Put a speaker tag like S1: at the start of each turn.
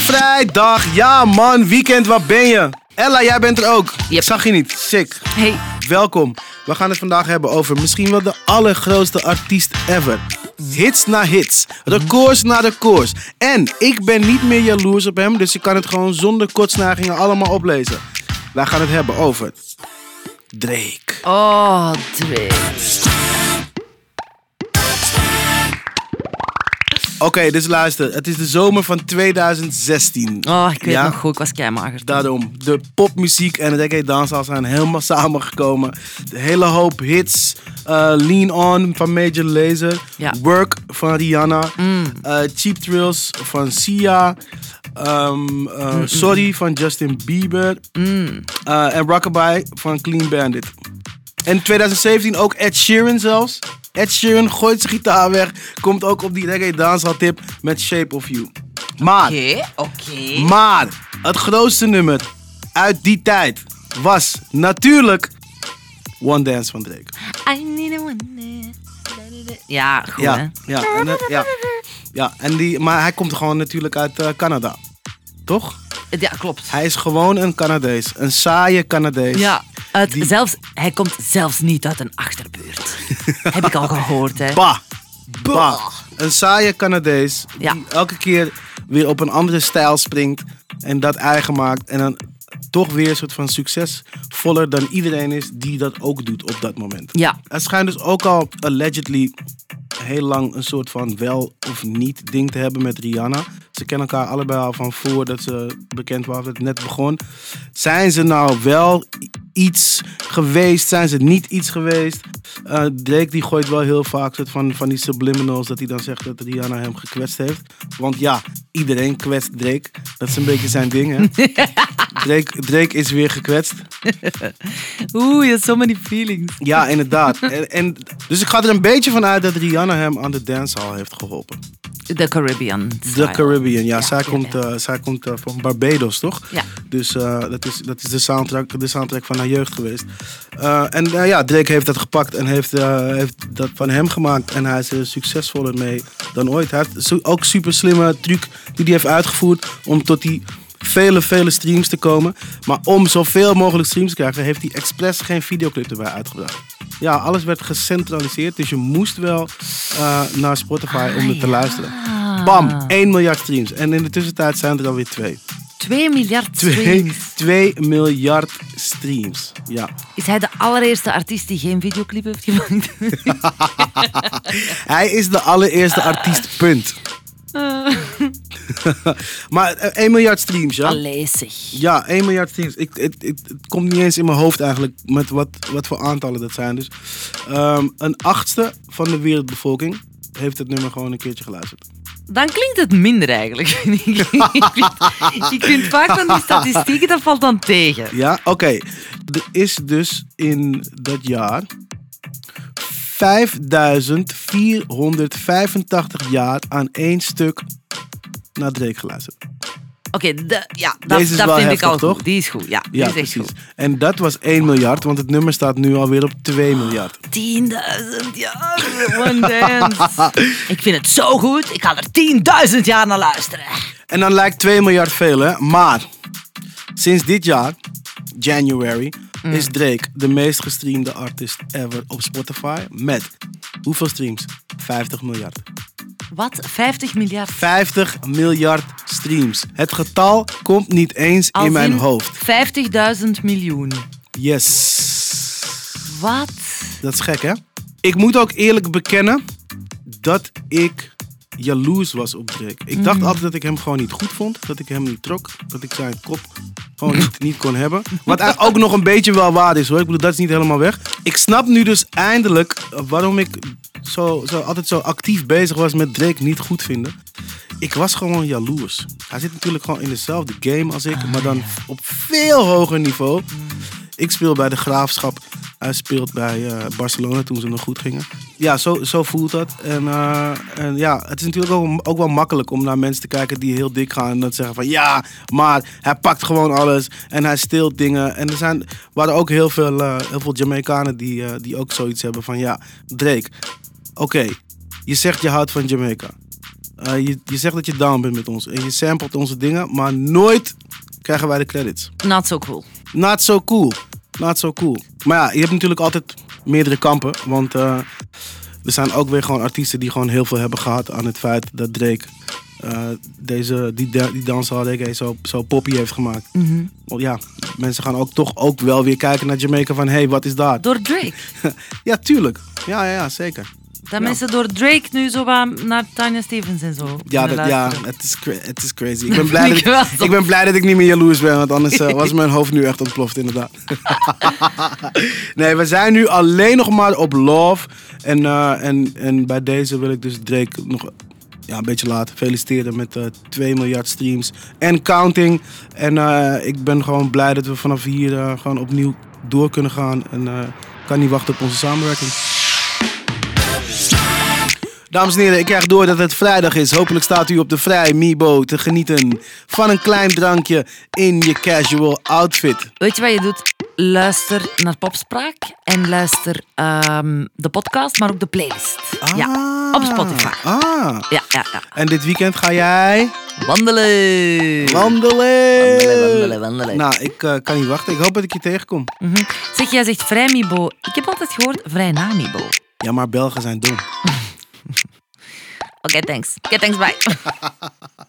S1: vrijdag. Ja man, weekend, waar ben je? Ella, jij bent er ook. Zag je niet. Sick.
S2: Hey,
S1: Welkom. We gaan het vandaag hebben over misschien wel de allergrootste artiest ever. Hits na hits. Records na records. En ik ben niet meer jaloers op hem, dus ik kan het gewoon zonder kortsnagingen allemaal oplezen. Wij gaan het hebben over Drake.
S2: oh Drake.
S1: Oké, dus luister. Het is de zomer van 2016.
S2: Oh, ik weet
S1: Ja?
S2: nog goed, ik was keimager.
S1: Daarom, de popmuziek en de reggae dancehall zijn helemaal samengekomen. De hele hoop hits. eh, Lean On van Major Lazer.
S2: Ja. Mm.
S1: Work van Rihanna. eh, Cheap Thrills van Sia. ehm, eh, Sorry van Justin Bieber.
S2: Mm.
S1: en Rockabye van Clean Bandit. En 2017 ook Ed Sheeran zelfs. Ed Sheeran gooit zijn gitaar weg. Komt ook op die reggae dancehall tip met Shape of You. Maar...
S2: Oké, oké.
S1: Maar het grootste nummer uit die tijd was natuurlijk One Dance van Drake.
S2: I need a one day. Ja, goed hè.
S1: Ja, ja, en, eh, ja, ja en die, maar hij komt gewoon natuurlijk uit eh, Canada. Toch?
S2: Ja, klopt.
S1: Hij is gewoon een Canadees. Een saaie Canadees.
S2: Ja, uit,
S1: Die-
S2: zelfs, hij komt zelfs niet uit een achterbuurt. Heb ik al gehoord, hè.
S1: Bah. Bah. Een saaie Canadees.
S2: Ja.
S1: Die elke keer weer op een andere stijl springt. En dat eigen maakt. En dan toch weer een soort van succesvoller dan iedereen is die dat ook doet op dat moment.
S2: Ja,
S1: Hij schijnt dus ook al allegedly heel lang een soort van wel of niet ding te hebben met Rihanna. Ze kennen elkaar allebei al van voordat ze bekend waren, dat het net begon. Zijn ze nou wel iets geweest? Zijn ze niet iets geweest? Eh, Drake die gooit wel heel vaak soort van, van die subliminals dat hij dan zegt dat Rihanna hem gekwetst heeft. Want ja, iedereen kwetst Drake. Dat is een beetje zijn ding, hè? Drake, Drake is weer gekwetst.
S2: oeh, je hebt so many feelings.
S1: Ja, inderdaad. En, en, dus ik ga er een beetje van uit dat Rihanna hem aan de dancehall heeft geholpen.
S2: De Caribbean.
S1: De
S2: style.
S1: Caribbean, ja. zij, komt, eh, zij komt eh, van Barbados, toch?
S2: Ja.
S1: Dus eh, dat is, dat is de, soundtrack, de soundtrack van haar jeugd geweest. En ja, Drake heeft dat gepakt en heeft, heeft dat van hem gemaakt. En hij is er succesvoller mee dan ooit. Hij heeft ook super slimme truc die hij heeft uitgevoerd om tot die vele, vele streams te komen. Maar om zoveel mogelijk streams te krijgen, heeft hij expres geen videoclip erbij uitgebracht. Ja, alles werd gecentraliseerd, dus je moest wel eh, naar Spotify om het te luisteren. Bam, 1 miljard streams. En in de tussentijd zijn er alweer twee.
S2: 2 miljard
S1: 2,
S2: streams.
S1: 2 miljard streams. Ja.
S2: Is hij de allereerste artiest die geen videoclip heeft gemaakt?
S1: Hij is de allereerste artiest, punt. maar eh, 1 miljard streams, ja?
S2: Allee, zeg.
S1: Ja, 1 miljard streams. Ik, het, het, het komt niet eens in mijn hoofd eigenlijk met wat, wat voor aantallen dat zijn. Dus ehm, een achtste van de wereldbevolking heeft het nummer gewoon een keertje geluisterd.
S2: Dan klinkt het minder eigenlijk. vind ik, ik, vind, ik vind vaak van die statistieken, dat valt dan tegen.
S1: Ja, oké. Er is dus in dat jaar 5485 jaar aan één stuk naar Drake geluisterd.
S2: Oké, de- ja, dat,
S1: Deze is
S2: dat
S1: wel
S2: vind ik al
S1: toch?
S2: goed. Die is goed, ja. Die
S1: Ja,
S2: is echt
S1: precies.
S2: goed.
S1: En dat was 1 miljard, want het nummer staat nu alweer op 2 miljard.
S2: 10.000 jaar, one dance. ik vind het zo goed, ik ga er 10.000 jaar naar luisteren.
S1: En dan lijkt 2 miljard veel, hè? Maar sinds dit jaar, January,
S2: Mm.
S1: is Drake de meest gestreamde artist ever op Spotify. Met hoeveel streams? 50 miljard.
S2: Wat? 50 miljard?
S1: 50 miljard streams. Het getal komt niet eens
S2: Als
S1: in mijn
S2: in
S1: hoofd.
S2: 50.000 miljoen.
S1: Yes.
S2: Wat?
S1: Dat is gek, hè? Ik moet ook eerlijk bekennen dat ik jaloers was op Drake. Ik dacht altijd dat ik hem gewoon niet goed vond. Dat ik hem niet trok. Dat ik zijn kop gewoon niet, niet kon hebben. Wat ook nog een beetje wel waar is hoor. Ik bedoel, dat is niet helemaal weg. Ik snap nu dus eindelijk waarom ik zo, zo, altijd zo actief bezig was met Drake niet goed vinden. Ik was gewoon jaloers. Hij zit natuurlijk gewoon in dezelfde game als ik, maar dan op veel hoger niveau. Ik speel bij de Graafschap. Hij speelt bij eh, Barcelona toen ze nog goed gingen. Ja, zo, zo voelt dat. En, eh, en ja, het is natuurlijk ook, ook wel makkelijk om naar mensen te kijken die heel dik gaan. En dan zeggen van ja, maar hij pakt gewoon alles. En hij steelt dingen. En er zijn, waren ook heel veel, eh, heel veel Jamaicanen die, die ook zoiets hebben van ja, Drake. Oké, je zegt je houdt van Jamaica. eh, je, je zegt dat je down bent met ons. En je samplet onze dingen, maar nooit krijgen wij de credits.
S2: Not so cool.
S1: Not so cool. Not so cool. Maar ja, je hebt natuurlijk altijd meerdere kampen. Want eh, er zijn ook weer gewoon artiesten die gewoon heel veel hebben gehad aan het feit dat Drake eh, deze, die, die dancehall reggae zo, zo poppy heeft gemaakt. Want ja, mensen gaan ook toch ook wel weer kijken naar Jamaica van... Hé, hey, wat is dat?
S2: Door Drake.
S1: ja, tuurlijk. Ja, ja, ja, zeker.
S2: Dat mensen door Drake nu zo naar Tanya Stevens en zo.
S1: Ja, dat, ja het, is het is crazy. Ik ben, blij dat
S2: Ik
S1: ben blij dat ik niet meer jaloers ben, want anders eh, was mijn hoofd nu echt ontploft, inderdaad. nee, we zijn nu alleen nog maar op Love. En, eh, en, en bij deze wil ik dus Drake nog ja, een beetje laten feliciteren met eh 2 miljard streams en counting. En ik ben gewoon blij dat we vanaf hier gewoon opnieuw door kunnen gaan. En ik kan niet wachten op onze samenwerking. Dames en heren, ik krijg door dat het vrijdag is. Hopelijk staat u op de vrij Mibo te genieten van een klein drankje in je casual outfit.
S2: Weet je wat je doet? Luister naar Popspraak en luister ehm, de podcast, maar ook de playlist. Ja, op Spotify.
S1: Ah.
S2: Ja, ja, ja.
S1: En dit weekend ga jij
S2: Wandelen.
S1: wandelen.
S2: Wandelen, wandelen, wandelen.
S1: Nou, ik eh, kan niet wachten. Ik hoop dat ik je tegenkom.
S2: Mhm. Zeg, jij zegt vrij Mibo. Ik heb altijd gehoord vrij na Mibo. Oké,
S1: Ja, maar Belgen zijn dom.
S2: Oh, thanks. Oké, thanks, bye.